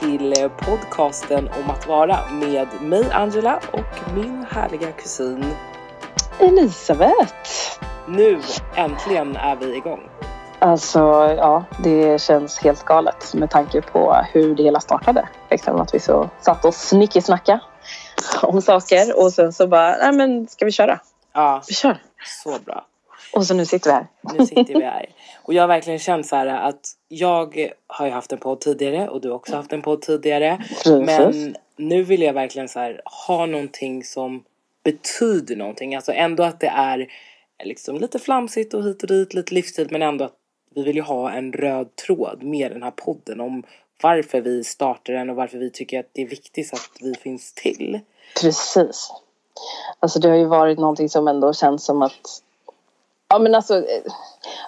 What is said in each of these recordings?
till podcasten om att vara med mig Angela och min härliga kusin Elisabeth. Nu äntligen är vi igång. Alltså ja, det känns helt galet med tanke på hur det hela startade. Liksom att vi så satt och snickesnacka om saker och sen så bara, nej men ska vi köra? Ja, Vi kör. så bra. Och så nu sitter vi här. Nu sitter vi här. Och jag har verkligen känt så här att jag har ju haft en podd tidigare och du har också haft en podd tidigare. Precis. Men nu vill jag verkligen så här ha någonting som betyder någonting. Alltså ändå att det är liksom lite flamsigt och hit och dit, lite livsstil men ändå att vi vill ju ha en röd tråd med den här podden om varför vi startar den och varför vi tycker att det är viktigt att vi finns till. Precis. Alltså det har ju varit någonting som ändå känns som att Ja men alltså eh,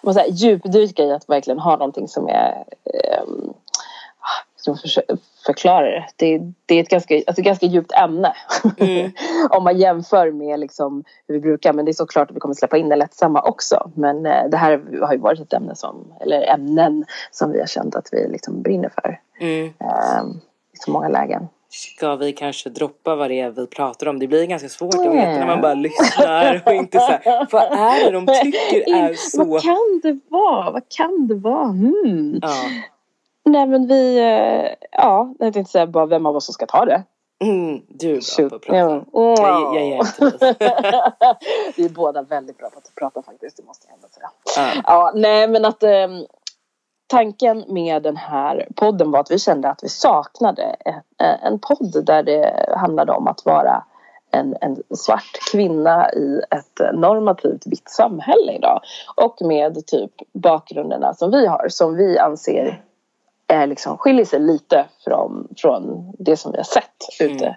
man säger, djupdyka i att verkligen ha någonting som är um, som för, förklarar det. det. Det är ett ganska, alltså ganska djupt ämne. Mm. Om man jämför med liksom hur vi brukar. Men det är såklart att vi kommer släppa in det lättsamma också. Men eh, det här har ju varit ett ämne som, eller ämnen som vi har känt att vi liksom brinner för. Mm. eh, I så många lägen. Ska vi kanske droppa vad det är vi pratar om? Det blir ganska svårt att veta när man bara lyssnar och inte så här, vad är det de tycker är så... Vad kan det vara? Vad kan det vara? Hmm. Ja. Nej men vi, eh, ja, jag tänkte säga bara vem av oss som ska ta det. Mm, du är bra på att prata. Ja. Jag, jag ger inte. Vi är båda väldigt bra på att prata faktiskt, det måste jag ändå säga. Ja. Ja, nej men att eh, tanken med den här podden var att vi kände att vi saknade en, en podd där det handlade om att vara en, en svart kvinna i ett normativt vitt samhälle idag. Och med typ bakgrunderna som vi har, som vi anser är liksom, skiljer sig lite från, från det som vi har sett ute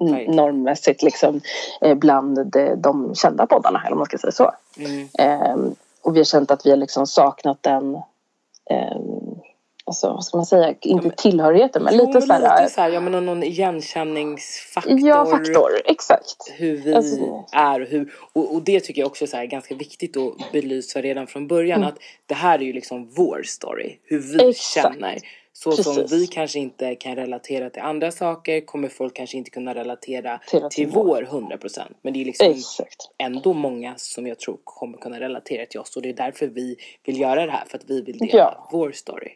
Mm. n- Verkligen. normmässigt liksom, eh, bland de, de kända poddarna, eller om man ska säga så. Mm. Ehm, och vi har känt att vi har liksom saknat den, ehm, alltså, vad ska man säga, inte tillhörigheten men Jo, lite men såhär, lite så här, ja men någon igenkänningsfaktor. ja faktor, exakt. Hur vi Alltså- är och hur, och, och det tycker jag också är så här ganska viktigt att belysa redan från början Mm. att det här är ju liksom vår story, hur vi Exakt. känner. Så som Precis. vi kanske inte kan relatera till andra saker kommer folk kanske inte kunna relatera Till till, vår. vår 100%. Men det är liksom Exakt. ändå många som jag tror kommer kunna relatera till oss och det är därför vi vill göra det här för att vi vill dela Ja. vår story.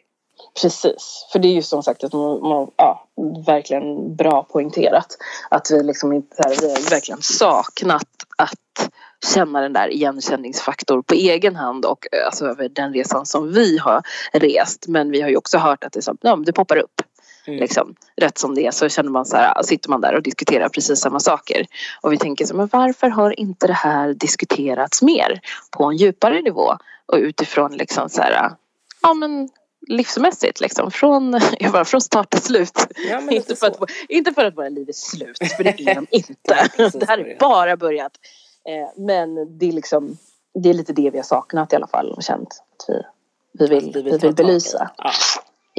Precis, för det är ju som sagt att man, man ja, verkligen bra poängterat. Att vi liksom inte, här, vi har verkligen saknat att känna den där igenkänningsfaktor på egen hand och eh, alltså över den resan som vi har rest. Men vi har ju också hört att det, som, ja, det poppar upp. Mm. Liksom, rätt som det är så känner man så här, sitter man där och diskuterar precis samma saker. Och vi tänker så men varför har inte det här diskuterats mer på en djupare nivå? Och utifrån liksom så här, ja men livsmässigt liksom. Från, jag bara, från start till slut. Ja, Inte för, så. att, inte för att våra liv är slut, för det är de inte. Det här är bara börjat. Eh, men det är liksom, det är lite det vi har saknat i alla fall och känt att vi, vi vill, vi vi vill tag i. belysa. Ja.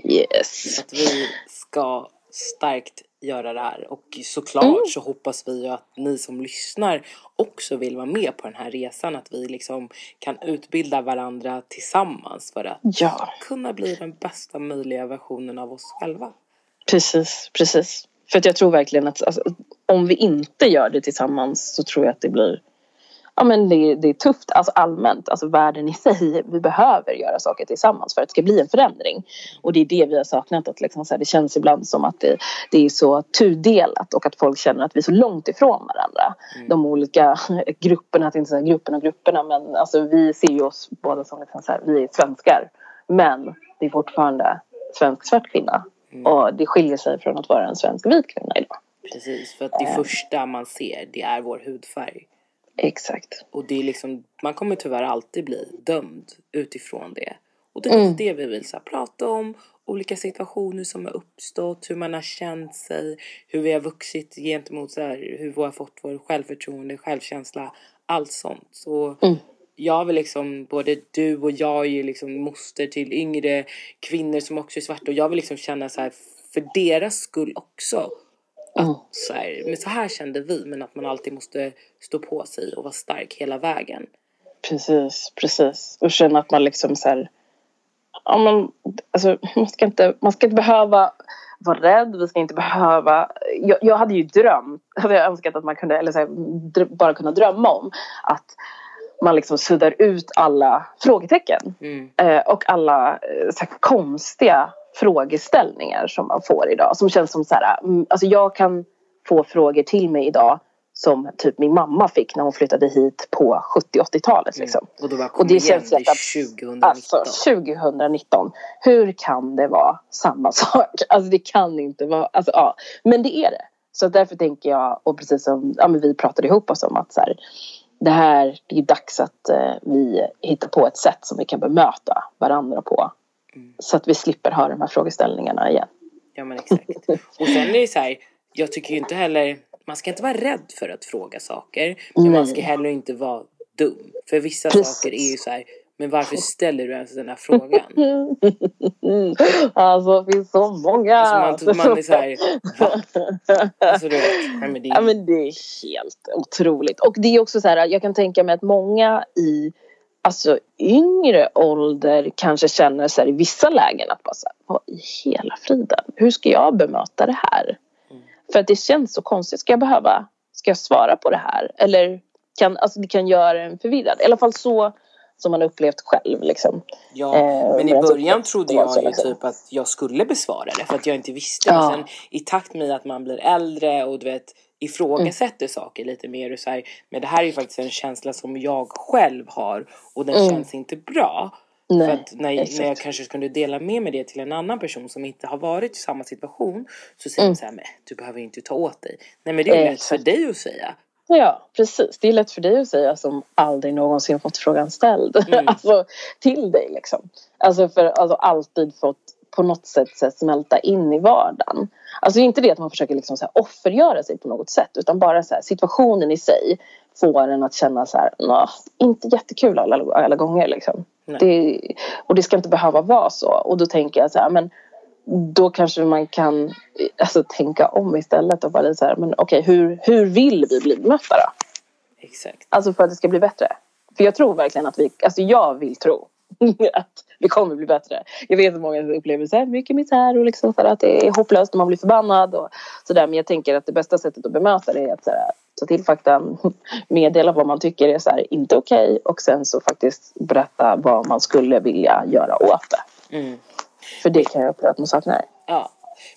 Yes. att vi ska starkt göra det här. Och såklart Mm. så hoppas vi ju att ni som lyssnar också vill vara med på den här resan. Att vi liksom kan utbilda varandra tillsammans för att Ja, kunna bli den bästa möjliga versionen av oss själva. precis, precis. För att jag tror verkligen att alltså, om vi inte gör det tillsammans så tror jag att det blir Ja men det, det är tufft, alltså allmänt, alltså världen i sig. Vi behöver göra saker tillsammans för att det ska bli en förändring. Och det är det vi har saknat, att liksom så här, det känns ibland som att det, det är så tudelat och att folk känner att vi är så långt ifrån varandra. Mm. De olika grupperna, att inte säga grupperna och grupperna men alltså vi ser ju oss båda som liksom så här, vi är svenskar. Men det är fortfarande svensk svart kvinna. Mm. Och det skiljer sig från att vara en svensk vit kvinna idag. Precis, för att det första man ser det är vår hudfärg. Exakt. Och det är liksom, man kommer tyvärr alltid bli dömd utifrån det. Och det är Mm. det vi vill så här, prata om. Olika situationer som har uppstått, hur man har känt sig, hur vi har vuxit gentemot så här, hur vi har fått vår självförtroende, självkänsla, allt sånt. Så Mm. jag vill liksom, både du och jag är ju liksom moster till yngre kvinnor som också är svarta och jag vill liksom känna så här för deras skull också. Mm. Så här, men så här kände vi, men att man alltid måste stå på sig och vara stark hela vägen. Precis, precis. Och känna att man liksom så här, ja, men, alltså, man, ska inte, man ska inte behöva vara rädd, vi ska inte behöva... Jag, jag hade ju drömt, hade jag önskat att man kunde, eller så här, dr, bara kunna drömma om att man liksom suddar ut alla frågetecken Mm. eh, och alla eh, så här, konstiga frågeställningar som man får idag. Som känns som så här, mm, alltså jag kan få frågor till mig idag som typ min mamma fick när hon flyttade hit på 70-80-talet. Liksom. Och då bara Och det igen, känns det är att- 2019. Alltså 2019. Hur kan det vara samma sak? Alltså det kan inte vara. Alltså, ja. Men det är det. Så därför tänker jag, och precis som ja, men vi pratade ihop oss om att så här, det här, det är dags att eh, vi hittar på ett sätt som vi kan bemöta varandra på. Mm. Så att vi slipper ha de här frågeställningarna igen. Ja men exakt. Och sen är det så här, jag tycker ju inte heller, man ska inte vara rädd för att fråga saker. Men man Nej. ska heller inte vara dum. För vissa Precis. saker är ju så här, men varför ställer du ens den här frågan? Alltså det finns så många. Alltså man, man är så här? Alltså du vet, nej men det Ja är, men det är helt otroligt. Och det är också så här, jag kan tänka mig att många i alltså yngre ålder kanske känner så här i vissa lägen att bara så här, vad i hela friden, hur ska jag bemöta det här? Mm. För att det känns så konstigt, ska jag behöva, ska jag svara på det här? Eller kan, alltså det kan göra en förvirrad, i alla fall så som man upplevt själv liksom. ja, eh, men i början trodde jag ju liksom. typ att jag skulle besvara det för att jag inte visste. Ja. Men sen i takt med att man blir äldre och du vet ifrågasätter saker lite mer och så här, men det här är ju faktiskt en känsla som jag själv har och den Mm. känns inte bra. Nej, För att när, exakt. när jag kanske kunde dela med mig det till en annan person som inte har varit i samma situation så säger Mm. de så här, du behöver inte ta åt dig. Nej men det är ju lätt Exakt. för dig att säga. Ja, precis. Det är lätt för dig att säga som aldrig någonsin fått frågan ställd. Mm. alltså till dig liksom. Alltså för alltså alltid fått på något sätt så här, smälta in i vardagen. Alltså inte det att man försöker liksom så här, offergöra sig på något sätt utan bara så här, situationen i sig får en att känna så här, "Nå, inte jättekul alla, alla gånger liksom. Det, och det ska inte behöva vara så. Och då tänker jag så här, men då kanske man kan alltså, tänka om istället och bara så här, men okej, hur, hur vill vi bli bemötta då? Exakt. Alltså för att det ska bli bättre. För jag tror verkligen att vi, alltså jag vill tro att vi kommer bli bättre. Jag vet att många upplever så här mycket misär och liksom så att det är hopplöst och man blir förbannad och sådär. Men jag tänker att det bästa sättet att bemöta det är att så här, ta till faktan, meddela vad man tycker är så här, inte okej och sen så faktiskt berätta vad man skulle vilja göra åt det. Mm. För det kan jag uppleva att man saknar. Ja.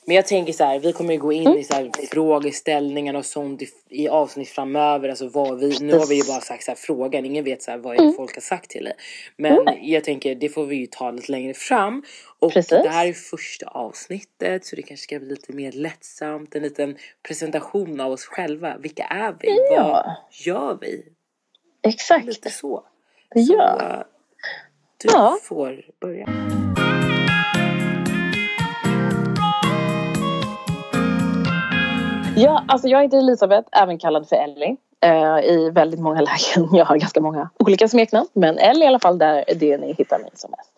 Men jag tänker så här, vi kommer ju gå in i så här frågeställningar och sånt i, i avsnitt framöver. Alltså vad vi, nu har vi ju bara sagt så här frågan, ingen vet så här vad Mm. folk har sagt till dig. Men jag tänker, det får vi ju ta lite längre fram. Och Precis. det här är första avsnittet så det kanske ska bli lite mer lättsamt. En liten presentation av oss själva. Vilka är vi? Ja. Vad gör vi? Exakt. Lite så. Ja. Så, eh, du Ja. får börja. Ja, alltså jag heter Elisabeth, även kallad för Ellie. Eh, I väldigt många lägen. Jag har ganska många olika smeknamn. Men Ellie är i alla fall där det ni hittar mig som mest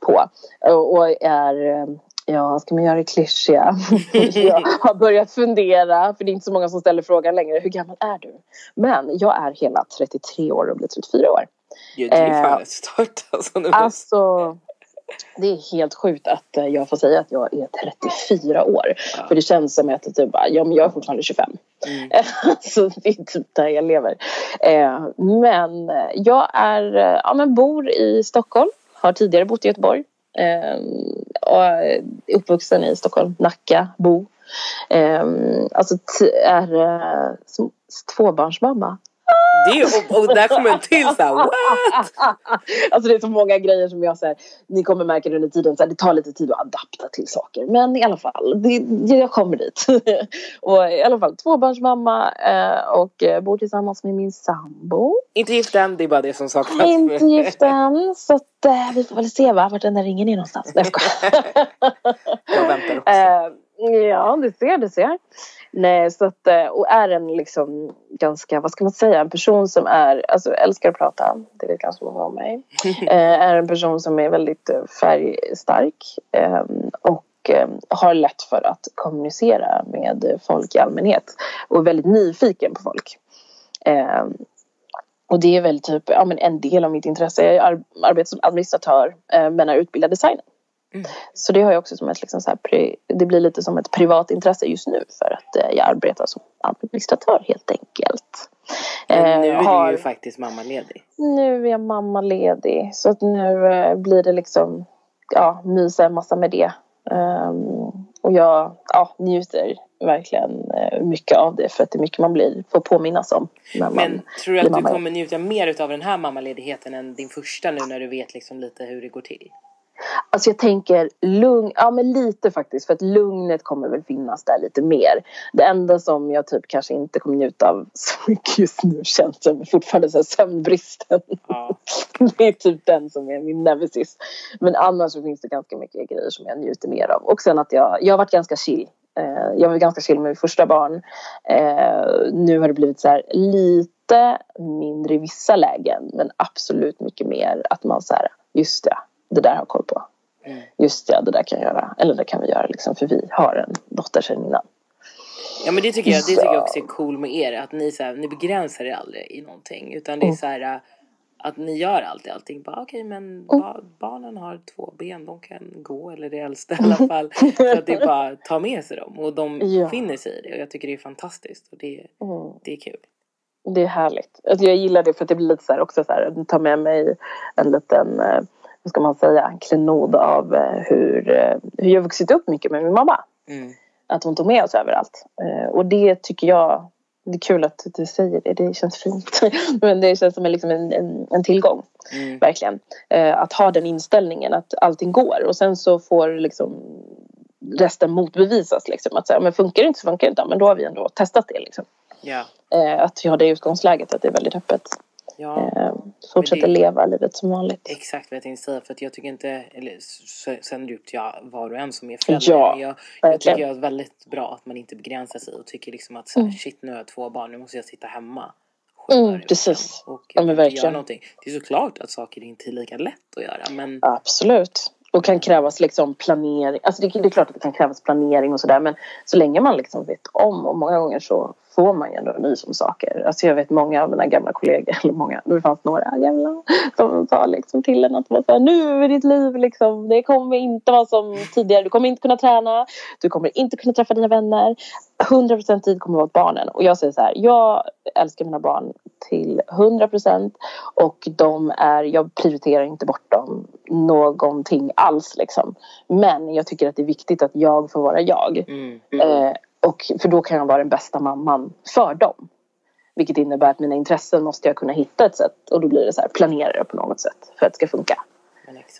på. Och, är, eh, ja, ska man göra det klyschiga? jag har börjat fundera, för det är inte så många som ställer frågan längre. Hur gammal är du? Men jag är hela 33 år och blir 34 år. Ja, det är fan Eh, ett start alltså. Nu. Alltså, det är helt sjukt att eh, jag får säga att jag är 34 år. Ja. För det känns som att typ ja men jag är fortfarande 25. Mm. så det är typ där jag lever. Eh, men eh, jag är, ja men bor i Stockholm. Har tidigare bott i Göteborg. Eh, och är uppvuxen i Stockholm, Nacka, Bo. Eh, alltså är som tvåbarnsmamma. Det och, och där kommer en till så här, what? Alltså det är så många grejer som jag säger. Ni kommer märka det under tiden. Så här, det tar lite tid att adapta till saker. Men i alla fall, det, jag kommer dit. och i alla fall tvåbarnsmamma eh, och eh, bor tillsammans med min sambo. Inte gift än, det är bara det som saknas. Inte gift än. Så att, eh, vi får väl se va, vart den där ringen är någonstans. Nej, jag skojar. Jag väntar också. Ja, du ser, du ser. Nej, så att, eh, och är en liksom ganska, vad ska man säga, en person som är, alltså älskar att prata, det vet ganska många om mig. Eh, är en person som är väldigt eh, färgstark eh, och eh, har lätt för att kommunicera med folk i allmänhet och är väldigt nyfiken på folk. Eh, och det är väl typ ja, men en del av mitt intresse. Jag ar- arbetar som administratör men är utbildad designer. Mm. Så det har jag också som ett liksom så här, det blir lite som ett privatintresse just nu för att eh, jag arbetar som administratör helt enkelt. Men nu är har, du ju faktiskt mammaledig. Nu är jag mammaledig så att nu eh, blir det liksom ja, mysa en massa med det. Um, och jag ja, njuter verkligen eh, mycket av det för att det är mycket man blir, får påminnas om. Men tror du att du kommer njuta mer av den här mammaledigheten än din första nu när du vet liksom lite hur det går till? Alltså jag tänker lugn, ja men lite faktiskt för att lugnet kommer väl finnas där lite mer. Det enda som jag typ kanske inte kommer njuta av så mycket just nu känns som fortfarande så här sömnbristen. Ja. Det är typ den som är min nemesis. Men annars så finns det ganska mycket grejer som jag njuter mer av. Och sen att jag, jag har varit ganska chill. Eh, jag var ganska chill med mitt första barn. Eh, nu har det blivit så här lite mindre i vissa lägen men absolut mycket mer att man så här, just det det där har koll på. Mm. Just det, det där kan jag göra. Eller det kan vi göra liksom, för vi har en dotter sedan innan. Ja men det tycker jag, det tycker jag också är cool med er. Att ni, så här, ni begränsar er aldrig i någonting. Utan det är mm. så här att ni gör alltid allting. Okej okay, men mm. ba barnen har två ben, de kan gå. Eller det äldsta i alla fall. så att det är bara ta med sig dem. Och de ja. finner sig i det. Och jag tycker det är fantastiskt. Och det, mm. det är kul. Det är härligt. Alltså jag gillar det för att det blir lite så här också så här. Ta med mig en liten eh, vad ska man säga, klenod av eh, hur, eh, hur jag vuxit upp mycket med min mamma. Mm. Att hon tog med oss överallt. Eh, och det tycker jag, det är kul att du säger det, det känns fint. Men det känns som en, liksom en, en, en tillgång. Mm. Verkligen. Att ha den inställningen att allting går och sen så får liksom resten motbevisas. Liksom. Att säga, men funkar det inte så funkar det inte. Men då har vi ändå testat det. Liksom. Yeah. Att vi har det utgångsläget, att det är väldigt öppet. Ja, eh, fortsätter det, leva livet som vanligt. Exakt vad jag tänkte säga. För att jag tycker inte, eller sen upp till var och en som är förälder. Ja, jag, jag tycker det är väldigt bra att man inte begränsar sig och tycker liksom att mm. shit nu har jag två barn, nu måste jag sitta hemma. Mm, precis. Och ja, men verkligen. Göra någonting. Det är såklart att saker inte är lika lätt att göra. Men... Absolut. Och kan krävas liksom planering. Alltså det, det, är klart att det kan krävas planering och sådär men så länge man liksom vet om och många gånger så får man ju ändå nys om saker. Alltså jag vet många av mina gamla kollegor, eller många, det fanns några gamla som sa liksom till en att så här, nu är ditt liv liksom, det kommer inte vara som tidigare. Du kommer inte kunna träna, du kommer inte kunna träffa dina vänner. 100% tid kommer vara åt barnen. Och jag säger så här, jag älskar mina barn till 100% och de är, jag prioriterar inte bort dem någonting alls liksom. Men jag tycker att det är viktigt att jag får vara jag. Mm. Mm. Eh, och, för då kan jag vara den bästa mamman för dem. Vilket innebär att mina intressen måste jag kunna hitta ett sätt och då blir det så här, planera det på något sätt för att det ska funka.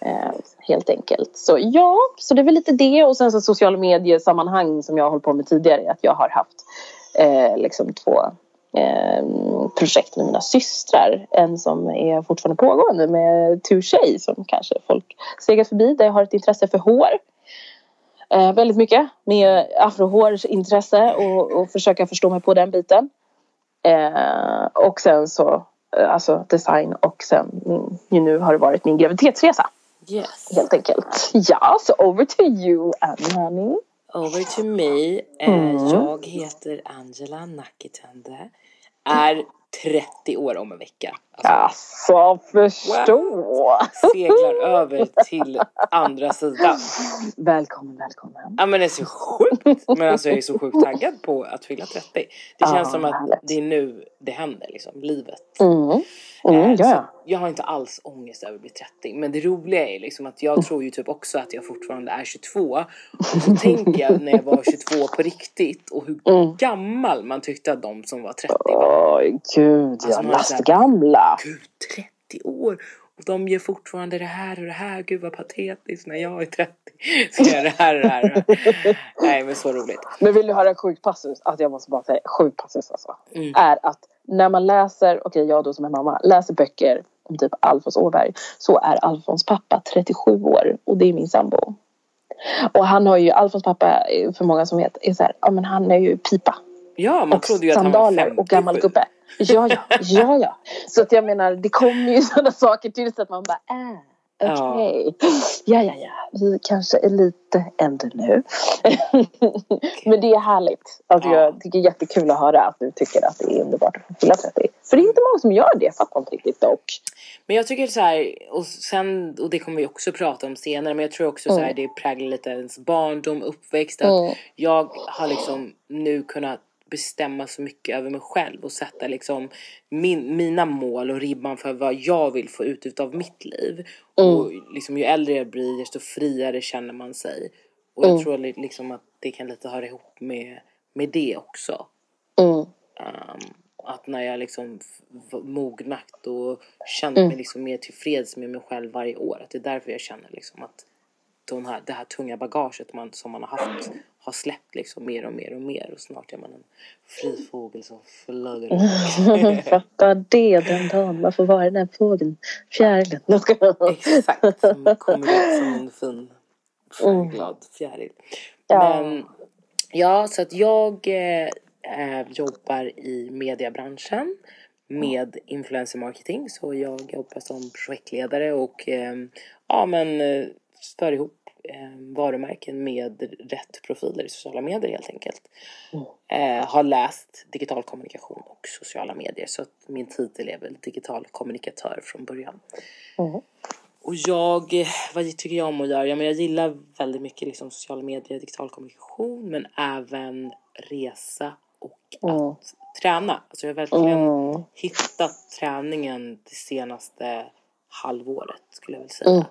Eh, helt enkelt. Så ja, så det är väl lite det och sen så sociala mediesammanhang som jag har hållit på med tidigare. Att jag har haft eh, liksom två eh, projekt med mina systrar. En som är fortfarande pågående med Touché som kanske folk segat förbi. Där jag har ett intresse för hår eh, väldigt mycket med afrohårsintresse och, och försöka förstå mig på den biten. Eh, och sen så eh, alltså design och sen min, nu har det varit min graviditetsresa. Yes. Helt enkelt. Ja, så over to you Annie honey. Over to me. Eh, mm. Jag heter Angela Nakitende. Är 30 år om en vecka. Alltså, förstå! What? Seglar över till andra sidan. Välkommen, välkommen. Ja men det är så sjukt. Men alltså jag är så sjukt taggad på att fylla 30. Det känns ah, som att härligt. det är nu det händer liksom, livet. Mm. Mm, ja. Jag har inte alls ångest över att bli 30. Men det roliga är liksom att jag tror ju typ också att jag fortfarande är 22. Och så tänker jag när jag var 22 på riktigt och hur mm. gammal man tyckte att de som var 30 var. Oj gud, alltså, ja lastgamla. Gud, 30 år. Och de gör fortfarande det här och det här. Gud vad patetiskt när jag är 30. Så gör det här och det här. Nej men så roligt. Men vill du höra en sjuk passus? Alltså jag måste bara säga sjuk passus alltså. Mm. Är att när man läser, okej okay, jag då som är mamma, läser böcker om typ Alfons Åberg så är Alfons pappa 37 år och det är min sambo. Och han har ju, Alfons pappa för många som vet, är så här, ja men han är ju pipa. Ja man trodde ju att han var 50. och gammal gubbe. Ja, ja, ja, ja. Så att jag menar, det kommer ju sådana saker till så att man bara, äh. Okej. Okay. Ja. ja, ja, Vi kanske är lite äldre nu. Men det är härligt. Alltså, ja. Jag tycker det är jättekul att höra att du tycker att det är underbart att få fylla 30. För det är inte många som gör det, fattar inte riktigt dock. Men jag tycker så här, och sen, och det kommer vi också prata om senare, men jag tror också så här, det präglar lite ens barndom, uppväxt. Att Mm. jag har liksom nu kunnat bestämma så mycket över mig själv och sätta liksom min, mina mål och ribban för vad jag vill få ut utav mitt liv. Och liksom ju äldre jag blir desto friare känner man sig. Och jag tror li- liksom att det kan lite höra ihop med, med det också. Mm. Um, att när jag liksom mognat och känt mig liksom mer tillfreds med mig själv varje år. Att det är därför jag känner liksom att de här, det här tunga bagaget man, som man har haft har släppt liksom mer och mer och mer. Och snart är man en fri fågel som flyger. Fatta det den dagen man får vara den där fågeln. Fjärilen. Exakt, som kommer ut som en fin färgglad fjäril. Ja. Men ja, så att jag eh, eh, jobbar i mediebranschen med influencer marketing. Så jag jobbar som projektledare och eh, ja, men eh, för ihop varumärken med rätt profiler i sociala medier helt enkelt. Eh, har läst digital kommunikation och sociala medier så att min titel är väl digital kommunikatör från början. Mm. Och jag, vad tycker jag om att göra? Ja, men jag gillar väldigt mycket liksom sociala medier, digital kommunikation men även resa och Mm. att träna. Alltså jag har verkligen Mm. hittat träningen det senaste halvåret skulle jag vilja säga.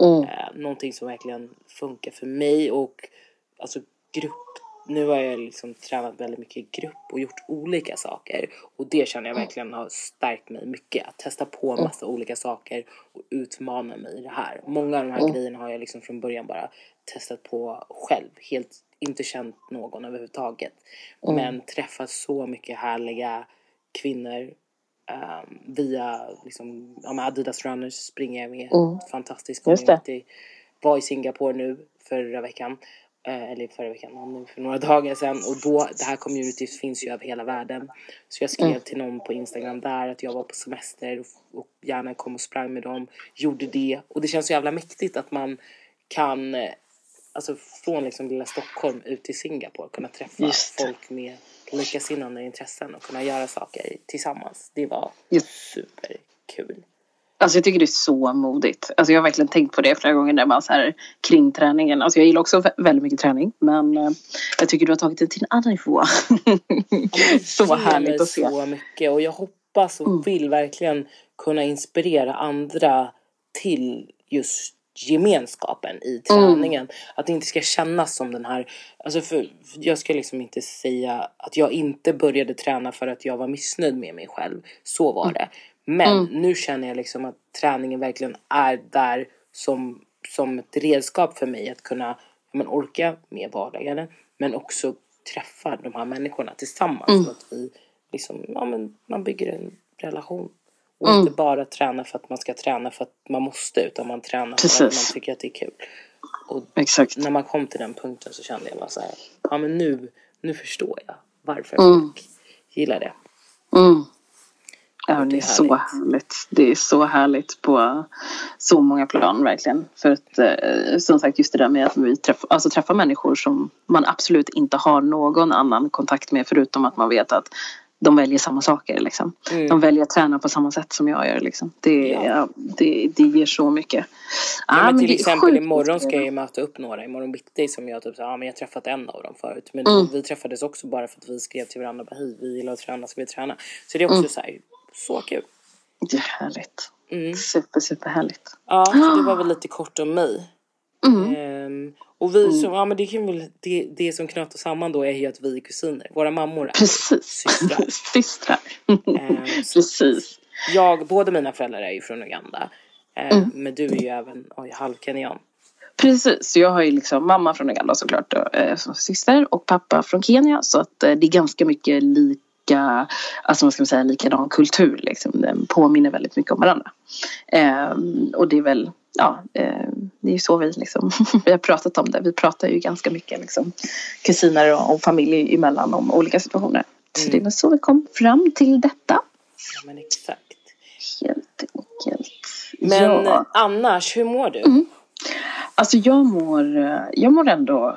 Mm. Mm. Eh, någonting som verkligen funkar för mig och alltså grupp. Nu har jag liksom tränat väldigt mycket i grupp och gjort olika saker och det känner jag verkligen har stärkt mig mycket. Att testa på en massa olika saker och utmana mig i det här. Många av de här grejerna har jag liksom från början bara testat på själv. Helt inte känt någon överhuvudtaget. Men träffat så mycket härliga kvinnor ehm, via liksom, ja, Adidas Runners springer jag med. Fantastisk Just det. community. Var i Singapore nu förra veckan. Eh, eller förra veckan, för några dagar sedan. Och då, det här communityt finns ju över hela världen. Så jag skrev till någon på Instagram där att jag var på semester och, och gärna kom och sprang med dem. Gjorde det. Och det känns så jävla mäktigt att man kan, eh, alltså från liksom lilla Stockholm ut till Singapore, kunna träffa folk med likasinnande intressen och kunna göra saker tillsammans. Det var Just. superkul. Alltså jag tycker det är så modigt. Alltså jag har verkligen tänkt på det flera gånger när man så här kring träningen. Alltså jag gillar också vä- väldigt mycket träning. Men eh, jag tycker du har tagit det till en annan nivå. så härligt att se. så mycket och jag hoppas och Mm. vill verkligen kunna inspirera andra till just gemenskapen i Mm. träningen. Att det inte ska kännas som den här, alltså för jag ska liksom inte säga att jag inte började träna för att jag var missnöjd med mig själv. Så var det. Men Mm. nu känner jag liksom att träningen verkligen är där som, som ett redskap för mig att kunna men, orka med vardagen. Men också träffa de här människorna tillsammans. Mm. Så att vi liksom, ja men man bygger en relation. Och Mm. inte bara träna för att man ska träna för att man måste utan man tränar för att Precis. man tycker att det är kul. Och Exakt. när man kom till den punkten så kände jag bara så här, ja men nu, nu förstår jag varför Mm. folk gillar det. Mm. Ja, det Det är är så härligt. Det är så härligt på så många plan verkligen. För att eh, som sagt just det där med att vi träff, alltså, träffar människor som man absolut inte har någon annan kontakt med förutom att man vet att de väljer samma saker liksom. Mm. De väljer att träna på samma sätt som jag gör liksom. Det, Ja. ja. det, det ger så mycket. Ja, Ah, men till är exempel imorgon ska jag ju möta upp några imorgon bitti som jag typ ja men jag träffat en av dem förut. Men Mm. vi träffades också bara för att vi skrev till varandra hej vi gillar att träna ska vi träna. Så det är också Mm. så här, så kul. Det är härligt. Mm. Super, super härligt. Ja, så det var väl lite kort om mig. Mm. Ehm, och vi som, ja men det kan väl, det, det som knöt oss samman då är ju att vi är kusiner. Våra mammor är Precis. systrar. Systrar. Så Precis. jag, båda mina föräldrar är ju från Uganda. Ehm, Mm. Men du är ju även oj, halvkenyan. Precis, så jag har ju liksom mamma från Uganda såklart då, eh, som syster och pappa från Kenya så att eh, det är ganska mycket lika, alltså vad ska man säga, likadan kultur liksom. Den påminner väldigt mycket om varandra. Ehm, och det är väl, ja, eh, det är ju så vi liksom, vi har pratat om det. Vi pratar ju ganska mycket liksom kusiner och, och familj emellan om olika situationer. Så Mm. det väl så vi kom fram till detta. Ja men exakt. Helt enkelt. Men ja. annars, hur mår du? Mm. Alltså jag mår, eh, jag mår ändå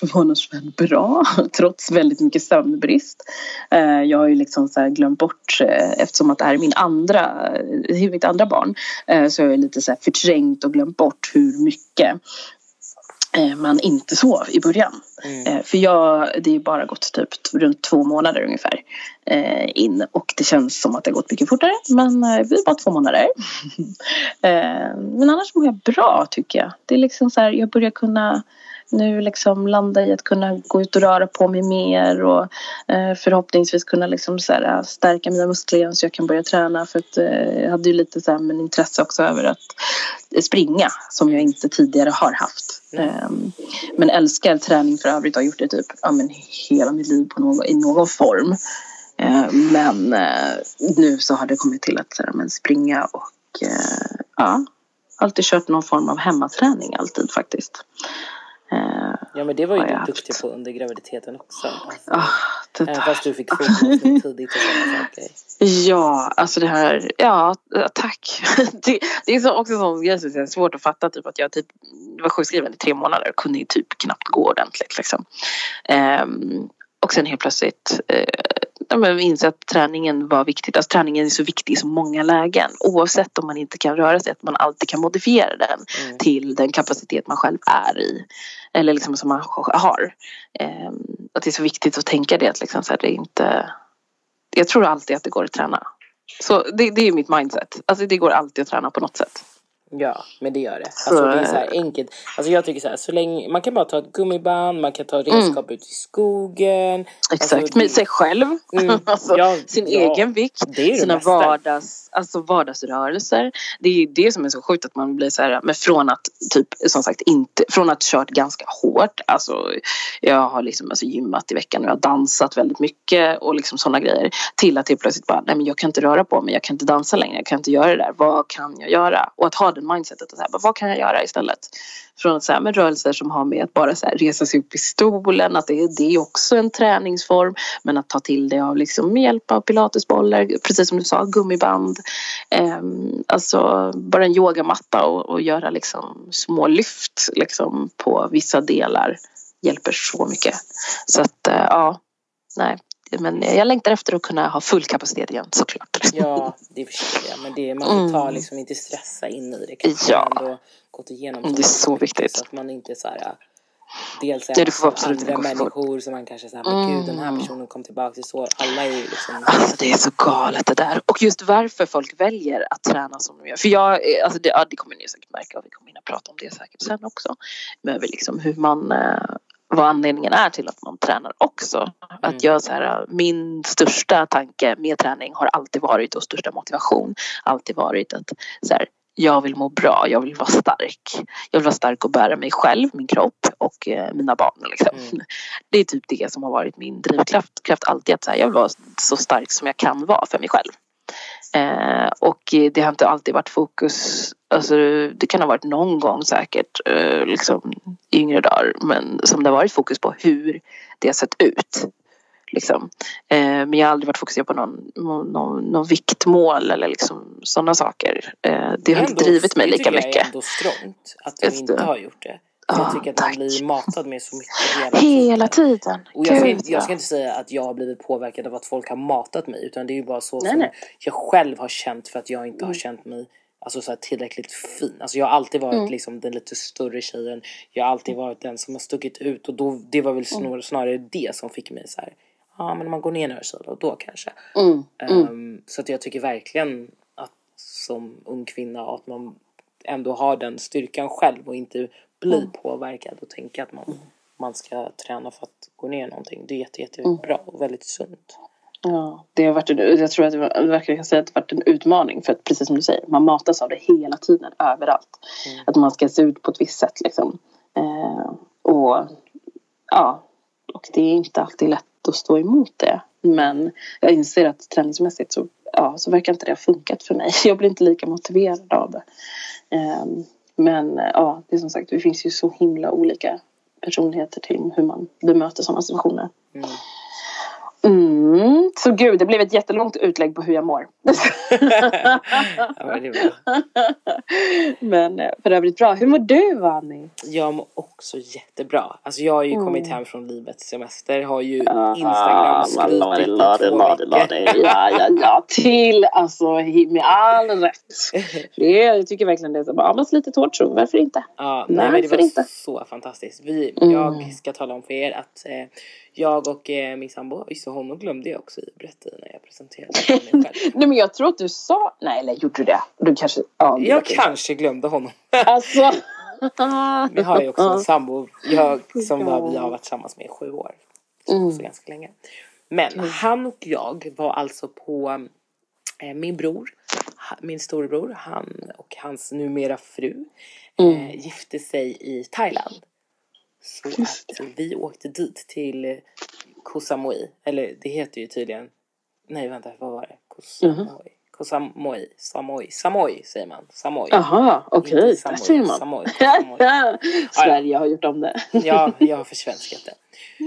förvånansvärt bra trots väldigt mycket sömnbrist. Eh, jag har ju liksom så glömt bort eh, eftersom att det här är min andra, mitt andra barn så jag lite så förträngt och glömt bort hur mycket man inte sov i början. Mm. Eh, för jag, det är bara gått typ runt två månader ungefär eh, in och det känns som att det har gått mycket fortare men det är bara två månader. men annars mår jag bra tycker jag. Det är liksom så här, jag börjar kunna nu liksom landa i att kunna gå ut och röra på mig mer och eh, förhoppningsvis kunna liksom så här, eh, stärka mina muskler igen så jag kan börja träna för att eh, jag hade ju lite så här, men intresse också över att springa som jag inte tidigare har haft. Eh, men älskar träning för övrigt och har gjort det typ ja, men hela mitt liv på någon, i någon form. Eh, men eh, nu så har det kommit till att så här, men springa och eh, ja alltid kört någon form av hemmaträning alltid faktiskt. Eh, ja men det var ju du duktig på under graviditeten också. Alltså, ah, det där. Fast du fick fokus tidigt och sådana saker. Ja, alltså det här, ja tack. det, det är så, också sån grej som är svårt att fatta typ att jag typ var sjukskriven i tre månader och kunde typ knappt gå ordentligt liksom. Um, och sen helt plötsligt eh, ja, inse att träningen var viktigt. Alltså, träningen är så viktig i så många lägen oavsett om man inte kan röra sig. Att man alltid kan modifiera den mm. till den kapacitet man själv är i. Eller liksom som man har. Eh, att det är så viktigt att tänka det. Att liksom, så här, det är inte, jag tror alltid att det går att träna. Så det, det är mitt mindset. Alltså det går alltid att träna på något sätt. Ja, men det gör det. Alltså det är så här enkelt. Alltså jag tycker så här, så länge, man kan bara ta ett gummiband, man kan ta redskap mm. ut i skogen. Exakt, alltså, med sig själv. Mm. alltså, ja, sin ja, egen vikt, sina vardags, alltså vardagsrörelser. Det är det som är så sjukt att man blir så här, men från att typ som sagt inte, från att kört ganska hårt, alltså jag har liksom alltså, gymmat i veckan och jag har dansat väldigt mycket och liksom sådana grejer. Till att helt plötsligt bara, nej men jag kan inte röra på mig, jag kan inte dansa längre, jag kan inte göra det där, vad kan jag göra? Och att ha den mindsetet och så här, vad kan jag göra istället? Från att så här, med rörelser som har med att bara så här, resa sig upp i stolen, att det, det är också en träningsform. Men att ta till det av liksom, med hjälp av pilatesbollar, precis som du sa, gummiband. Eh, alltså bara en yogamatta och, och göra liksom, små lyft liksom, på vissa delar hjälper så mycket. Så att eh, ja, nej, men jag längtar efter att kunna ha full kapacitet igen såklart. Ja, det förstår jag. Men det, man får ta mm. liksom inte stressa in i det. Kanske ja. Ändå gått igenom det är så viktigt. Så att man inte så här, Dels är det andra människor som man kanske säger, men gud den här mm. personen kom tillbaka till så. Alla är ju liksom. Alltså det är så galet det där. Och just varför folk väljer att träna som de gör. För jag, alltså det, ja, det kommer ni säkert märka och vi kommer hinna prata om det säkert sen också. Men liksom hur man eh, vad anledningen är till att man tränar också. Mm. Att jag så här, min största tanke med träning har alltid varit och största motivation alltid varit att så här, jag vill må bra, jag vill vara stark. Jag vill vara stark och bära mig själv, min kropp och eh, mina barn. Liksom. Mm. Det är typ det som har varit min drivkraft kraft alltid. Att så här, jag vill vara så stark som jag kan vara för mig själv. Eh, och det har inte alltid varit fokus, alltså det kan ha varit någon gång säkert eh, liksom i yngre dagar men som det har varit fokus på hur det har sett ut. Liksom. Eh, men jag har aldrig varit fokuserad på någon, någon, någon viktmål eller liksom sådana saker. Eh, det har inte drivit mig lika mycket. Det är ändå strångt att du inte har gjort det. Jag tycker att man blir matad med så mycket hela, hela tiden. tiden. Och jag, ska inte, jag ska inte säga att jag har blivit påverkad av att folk har matat mig utan det är ju bara så nej, som nej. jag själv har känt för att jag inte mm. har känt mig alltså, så tillräckligt fin. Alltså, jag har alltid varit mm. liksom, den lite större tjejen. Jag har alltid varit den som har stuckit ut och då, det var väl snarare, snarare det som fick mig så här. Ja ah, men om man går ner några kilo då kanske. Mm. Um, så att jag tycker verkligen att som ung kvinna att man ändå har den styrkan själv och inte bli mm. påverkad och tänka att man, man ska träna för att gå ner någonting. Det är jätte, jättebra och väldigt sunt. Ja, det har varit jag tror att det verkligen kan säga att det varit en utmaning för att precis som du säger, man matas av det hela tiden överallt. Mm. Att man ska se ut på ett visst sätt liksom. Eh, och ja, och det är inte alltid lätt att stå emot det. Men jag inser att träningsmässigt så, ja, så verkar inte det ha funkat för mig. Jag blir inte lika motiverad av det. Eh, men ja, det är som sagt, det finns ju så himla olika personligheter till hur man bemöter sådana situationer. Mm. Mm. Så gud, det blev ett jättelångt utlägg på hur jag mår. ja, men det är bra. Men eh, för övrigt bra. Hur mår du Annie? Jag mår också jättebra. Alltså jag har ju Mm. kommit hem från livets semester. Har ju Ah, Instagram skrytit i två veckor. Ja, ja, ja. Till alltså med all rätt. Det, jag tycker verkligen det ja, man slitit hårt så varför inte? Ja, nej, men det var inte? så fantastiskt. Vi, Mm. Jag ska tala om för er att eh, jag och eh, min sambo, honom glömde jag också i berätta när jag presenterade mig själv. Nej men jag tror att du sa, nej eller gjorde du det? Du kanske, ja. du Jag kanske glömde honom. Alltså. Vi har ju också en sambo jag, som var, vi har varit tillsammans med i sju år. Så Mm. ganska länge. Men han och jag var alltså på eh, min bror, min storebror, han och hans numera fru Mm. eh, gifte sig i Thailand. Så att vi åkte dit till Koh Samui. Eller det heter ju tydligen, nej vänta vad var det? Koh Samui. Koh Samui, Samui, Samui säger man. Samui. Jaha, okej. Inte Där ser man. Samui, Samui. Sverige har gjort om det. Ja, jag har försvenskat det.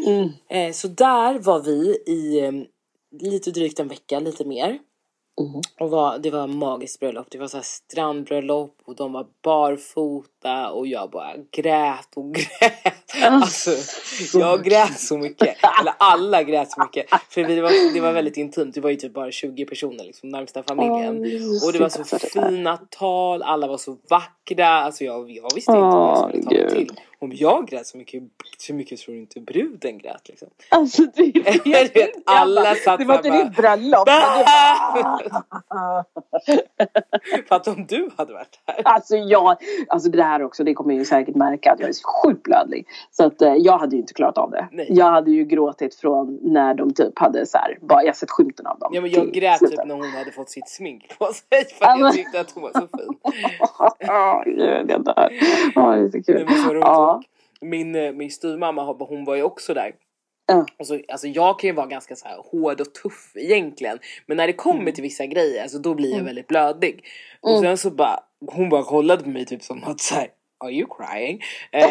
Mm. Eh, så där var vi i eh, lite drygt en vecka, lite mer. Mm. Och var, det var magiskt bröllop. Det var så strandbröllop och de var barfota och jag bara grät och grät. Alltså, jag grät så mycket. Eller alla grät så mycket. För det, var, det var väldigt intimt. Det var ju typ bara 20 personer, liksom närmsta familjen. Och det var så fina tal, alla var så vackra. Alltså jag, jag visste inte vad jag skulle ta mig till. Om jag grät så mycket, så mycket tror du inte bruden grät liksom. Alltså det Du vet, alla satt Det var inte ditt bröllop. det. För att om du hade varit här. Alltså jag, alltså det här också, det kommer ju säkert märka att jag är så sjukt blödlig. Så att eh, jag hade ju inte klarat av det. Nej. Jag hade ju gråtit från när de typ hade så här, bara jag sett skymten av dem. Ja men jag grät typ när hon hade fått sitt smink på sig. För att jag tyckte att hon var så fin. Ja, gud, jag dör. Ja, det är så Det kul. var så roligt. Ja. Min, eh, min styvmamma hon var ju också där. Ja. Och så, alltså jag kan ju vara ganska så här hård och tuff egentligen. Men när det kommer Mm. till vissa grejer alltså då blir jag väldigt blödig. Och Mm. sen så bara, hon bara kollade på mig typ som att såhär Are you crying? Eh,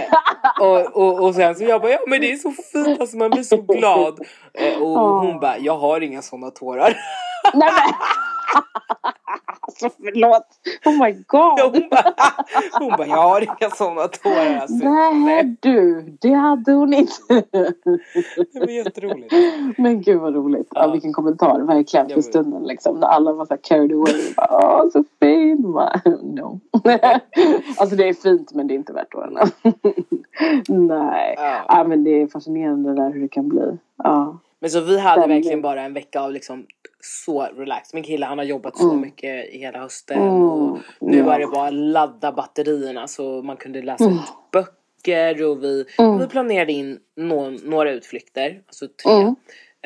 och, och, och sen så jag bara ja men det är så fint alltså man blir så glad. Eh, och Åh. hon bara jag har inga sådana tårar. Nej. Alltså förlåt. Oh my god. hon, bara, hon bara jag har inga sådana tårar alltså. Nej du, det hade hon inte. Det var jätteroligt. Men gud vad roligt. Ja, Ja. vilken kommentar verkligen för stunden liksom. När alla var så här carried away. Bara, Åh så fin. Bara, No. alltså det är fint men det är inte värt tårarna. Nej. Ja. Ja men det är fascinerande där hur det kan bli. Ja. Men så vi hade verkligen bara en vecka av liksom så relax. Min kille han har jobbat så Mm. mycket i hela hösten Mm, och nu var det bara ladda batterierna så man kunde läsa Mm. ut böcker och vi, vi planerade in nå, några utflykter, alltså tre.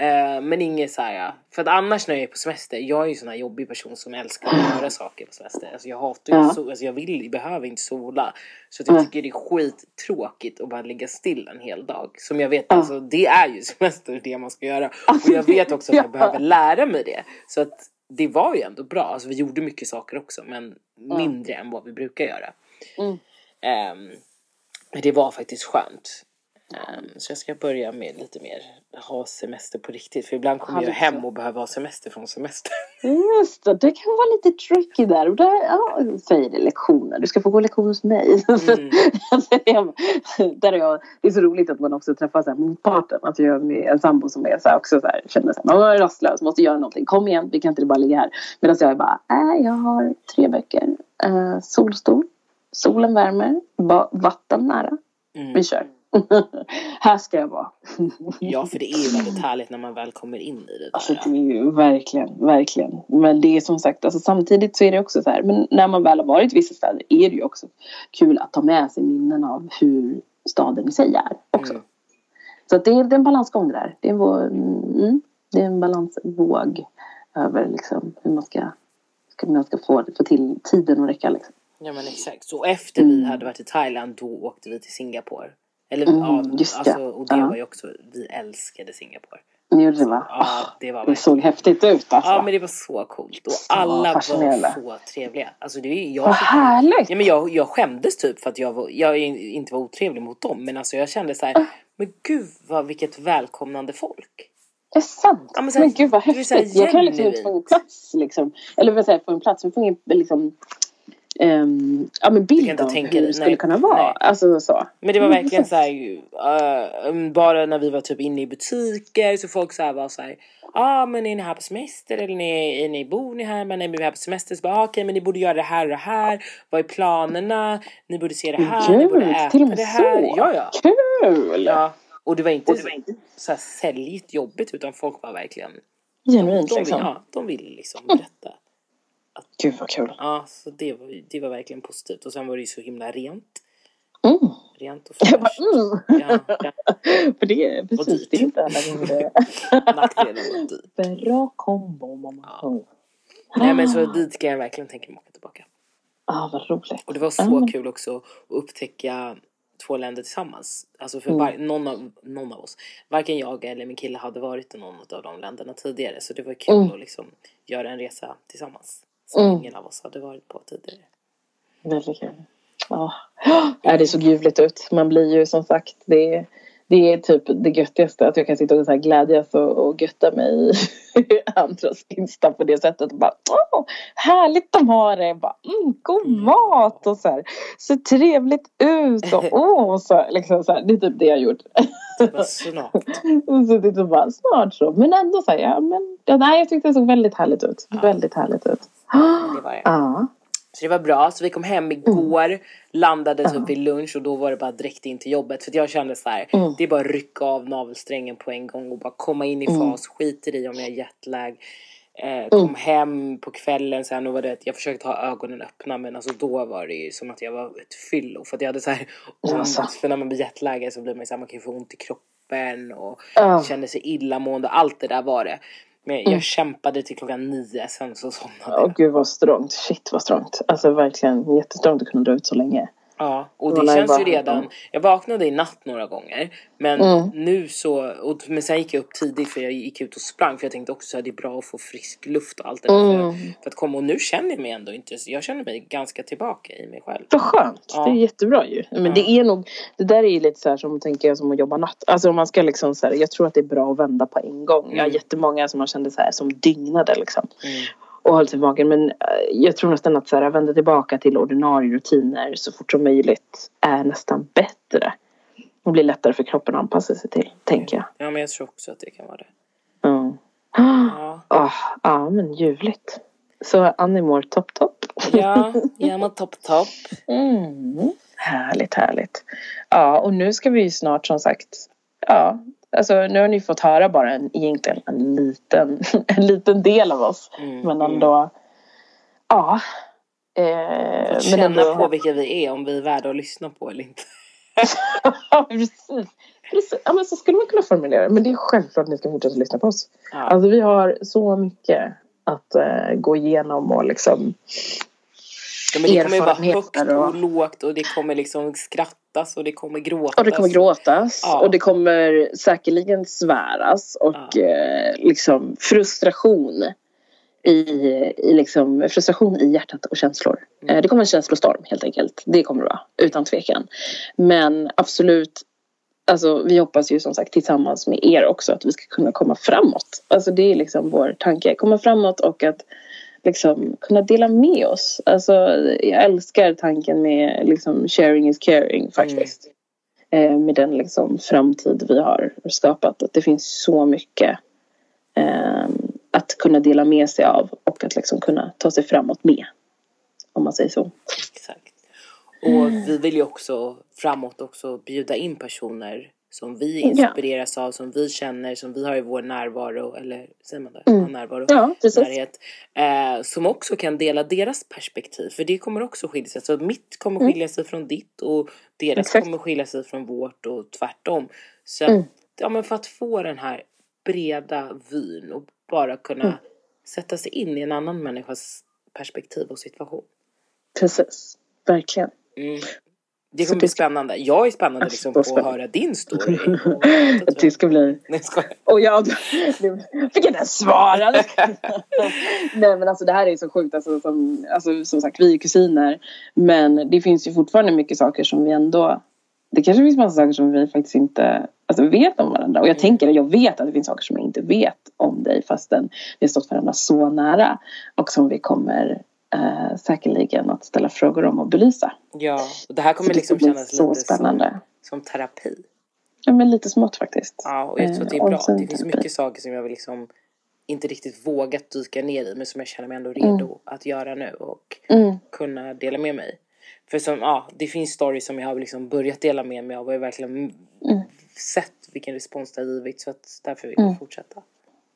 Eh, men inget så här, för att annars när jag är på semester, jag är ju en sån här jobbig person som älskar att göra saker på semester. Alltså jag hatar ju Ja. sol, alltså jag vill, behöver inte sola. Så att jag tycker det är skittråkigt att bara ligga still en hel dag. Som jag vet, Ja. alltså det är ju semester det man ska göra. Och jag vet också att jag ja. behöver lära mig det. Så att det var ju ändå bra. Alltså vi gjorde mycket saker också men mindre än vad vi brukar göra. Mm. Men det var faktiskt skönt. Ehm, så jag ska börja med lite mer ha semester på riktigt. För ibland kommer Ja, jag hem och behöver ha semester från semester. Just det, det kan vara lite tricky där. Och där ja, säger det lektioner. Du ska få gå lektion hos mig. Mm. där är jag, det är så roligt att man också träffar så här motparten. Att jag är en sambo som är så här, också så här, känner sig man är rastlös, måste göra någonting. Kom igen, vi kan inte bara ligga här. Medan jag är bara, äh, jag har tre böcker. Uh, solstol, solen värmer, ba- vatten nära. Mm. Vi kör. här ska jag vara. Ja för det är ju väldigt härligt när man väl kommer in i det Alltså där. det är ju verkligen, verkligen. Men det är som sagt, alltså, samtidigt så är det också så här, men när man väl har varit i vissa städer är det ju också kul att ta med sig minnen av hur staden i sig är också. Mm. Så det, är, det är en balansgång det där. Det är en, mm, det är en balansvåg över liksom, hur man ska, ska, man ska få, få till tiden att räcka. Liksom. Ja men exakt. Så efter vi Mm. hade varit i Thailand då åkte vi till Singapore. Eller Mm, ja, just det. alltså, och det Ja. var ju också, vi älskade Singapore. Ni gjorde det va? Ja det var Det såg häftigt ut alltså. Ja men det var så coolt och alla var så trevliga. Alltså det är jag Vad härligt! Ja, men jag, jag skämdes typ för att jag, var, jag inte var otrevlig mot dem. Men alltså jag kände så här, men gud vad, vilket välkomnande folk. Är sant? Ja, men men, så här- gud vad det häftigt. Jag kan liksom inte få en plats liksom. Eller vad säger få en plats. Men få en liksom ehm, ja, men bild inte av hur det skulle nej, kunna vara. nej. Alltså så. Men det var Mm, verkligen så här, uh, bara när vi var typ inne i butiker så folk så här var så här, ja ah, men är ni här på semester eller ni, är ni, bor ni här? Men nej men vi är här på semester. Så bara, ah, okej men ni borde göra det här och det här. Vad är planerna? Ni borde se det här, ni borde Gud, äta och det här. så. Ja ja. Kul! ja. Och det var inte, så här säljigt jobbigt utan folk var verkligen, Genuint de, liksom. ja, de ville liksom berätta. Gud vad kul. Ja, så det var, det var verkligen positivt. Och sen var det ju så himla rent. Mm. Rent och fräscht. mm. Ja, För det är precis, det är inte alla gånger. nackdelen var dyrt. Bra kombo mamma. Ja. Nej men så dit kan jag verkligen tänka mig åka tillbaka. Ah, vad roligt. Och det var så Mm. kul också att upptäcka två länder tillsammans. Alltså för Mm. var, någon, av, någon av oss, varken jag eller min kille hade varit i någon av de länderna tidigare. Så det var kul Mm. att liksom göra en resa tillsammans. Som Mm. ingen av oss hade varit på tidigare. Väldigt kul. Ja. Ja, det såg ljuvligt ut. Man blir ju som sagt, det är, det är typ det göttigaste att jag kan sitta och så här glädjas och, och götta mig i andras Insta på det sättet. Bara, Åh, härligt de har det! Bara, mm, god mat och så här. Så trevligt ut och åh, så, liksom så här. Det är typ det jag har gjort. Men snart. Och så det är bara snart så. Men ändå så här, ja men ja, nej, jag tyckte det såg väldigt härligt ut. Ja. Väldigt härligt ut. Det var det. Ja. Så det var bra. Så vi kom hem igår, landade typ vid lunch och då var det bara direkt in till jobbet. För jag kände så här, Mm. det är bara att rycka av navelsträngen på en gång och bara komma in i Mm. fas. Skiter i om jag är jetlag. Eh, kom hem på kvällen sen och var det jag försökte ha ögonen öppna men alltså då var det ju som att jag var ett fyllo. För att jag hade så här ont. Alltså. För när man blir jetlaggad så blir man ju så här, man kan ju få ont i kroppen och Ja. känner sig illamående. Allt det där var det. Men jag Mm. kämpade till klockan nio sen så somnade Åh jag. gud vad strångt. Shit vad strångt. Alltså verkligen jättestrångt att kunna dra ut så länge. Ja, och Det känns ju redan. Jag vaknade i natt några gånger. Men Mm. nu så, och, men sen gick jag upp tidigt för jag gick ut och sprang. För jag tänkte också att det är bra att få frisk luft och allt det där. Mm. För, för att komma, och nu känner jag mig ändå inte, jag känner mig ganska tillbaka i mig själv. Vad skönt. Ja. Det är jättebra ju. Men Ja. det är nog, det där är ju lite så här som tänker jag som att jobba natt. Alltså om man ska liksom så här, jag tror att det är bra att vända på en gång. Jag har Mm. jättemånga som man kände så här som dygnade liksom. Mm. Och höll sig vaken. Men eh, jag tror nästan att så här, vända tillbaka till ordinarie rutiner så fort som möjligt är nästan bättre. Det blir lättare för kroppen att anpassa sig till, tänker jag. Ja, men jag tror också att det kan vara det. Ja. Ja, Ah, ja, men ljuvligt. Så Annie mår topp, topp. ja, ja men topp, topp. Mm. Härligt, härligt. Ja, och nu ska vi ju snart som sagt, ja, alltså nu har ni fått höra bara en, egentligen en liten, en liten del av oss. Mm, Men mm. ändå, ja. Eh, men Känna ändå, på vilka vi är, om vi är värda att lyssna på eller inte. ja, precis. precis. Ja, men så skulle man kunna formulera. Men det är självklart att ni ska fortsätta lyssna på oss. Ja. Alltså vi har så mycket att eh, gå igenom och liksom Ja, men det kommer ju vara högt och och- lågt och det kommer liksom skrattas och det kommer gråtas. Och det kommer gråtas Ja. och det kommer säkerligen sväras och Ja. eh, liksom frustration i, i liksom, frustration i hjärtat och känslor. Mm. Eh, det kommer en känslostorm helt enkelt. Det kommer det vara, utan tvekan. Men absolut, alltså, vi hoppas ju som sagt tillsammans med er också att vi ska kunna komma framåt. Alltså det är liksom vår tanke, komma framåt och att liksom kunna dela med oss. Alltså jag älskar tanken med liksom sharing is caring faktiskt. Eh, med den liksom framtid vi har skapat. Att det finns så mycket eh, att kunna dela med sig av och att liksom kunna ta sig framåt med. Om man säger så. Exakt. Och vi vill ju också framåt också bjuda in personer som vi inspireras av, som vi känner, som vi har i vår närvaro, eller säger man det? Mm. Ja, närvaro. Ja. Närhet, eh, som också kan dela deras perspektiv. För det kommer också skilja sig. Så mitt kommer Mm. skilja sig från ditt och deras Exakt. kommer skilja sig från vårt och tvärtom. Så Mm. att, ja, men för att få den här breda vyn och bara kunna Mm. sätta sig in i en annan människas perspektiv och situation. Precis. Verkligen. Det kommer bli spännande. Jag är spännande Alltså, liksom på att höra din story. Och- Det ska bli Nej, skojar. Och jag fick inte ens svara. Nej men alltså det här är så sjukt. Alltså, som, alltså, som sagt vi är kusiner. Men det finns ju fortfarande mycket saker som vi ändå. Det kanske finns massa saker som vi faktiskt inte alltså, vet om varandra. Och jag Mm. tänker, jag vet att det finns saker som jag inte vet om dig fastän vi har stått varandra så nära. Och som vi kommer eh, säkerligen att ställa frågor om och belysa. Ja, och det här Så kommer det liksom kännas så lite spännande. som, som terapi. Ja, men lite smått faktiskt. Ja, och jag tror att det Eh, är bra. och sen Det finns terapi. mycket saker som jag vill liksom inte riktigt vågat dyka ner i men som jag känner mig ändå redo att göra nu och Mm. kunna dela med mig. För som, ja, det finns stories som jag har liksom börjat dela med mig av och jag har verkligen Mm. sett vilken respons det har givit så att därför vill jag Mm. fortsätta.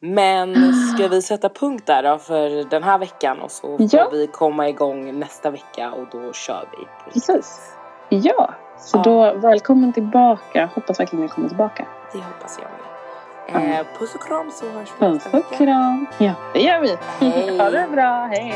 Men ska vi sätta punkt där då för den här veckan och så får Ja. vi komma igång nästa vecka och då kör vi. Precis. Ja, så Ja. då välkommen tillbaka. Hoppas verkligen ni kommer tillbaka. Det hoppas jag med. Eh, puss och kram så hörs vi nästa Puss och vecka. kram. Ja, det gör vi. Hej. Ha det bra. Hej.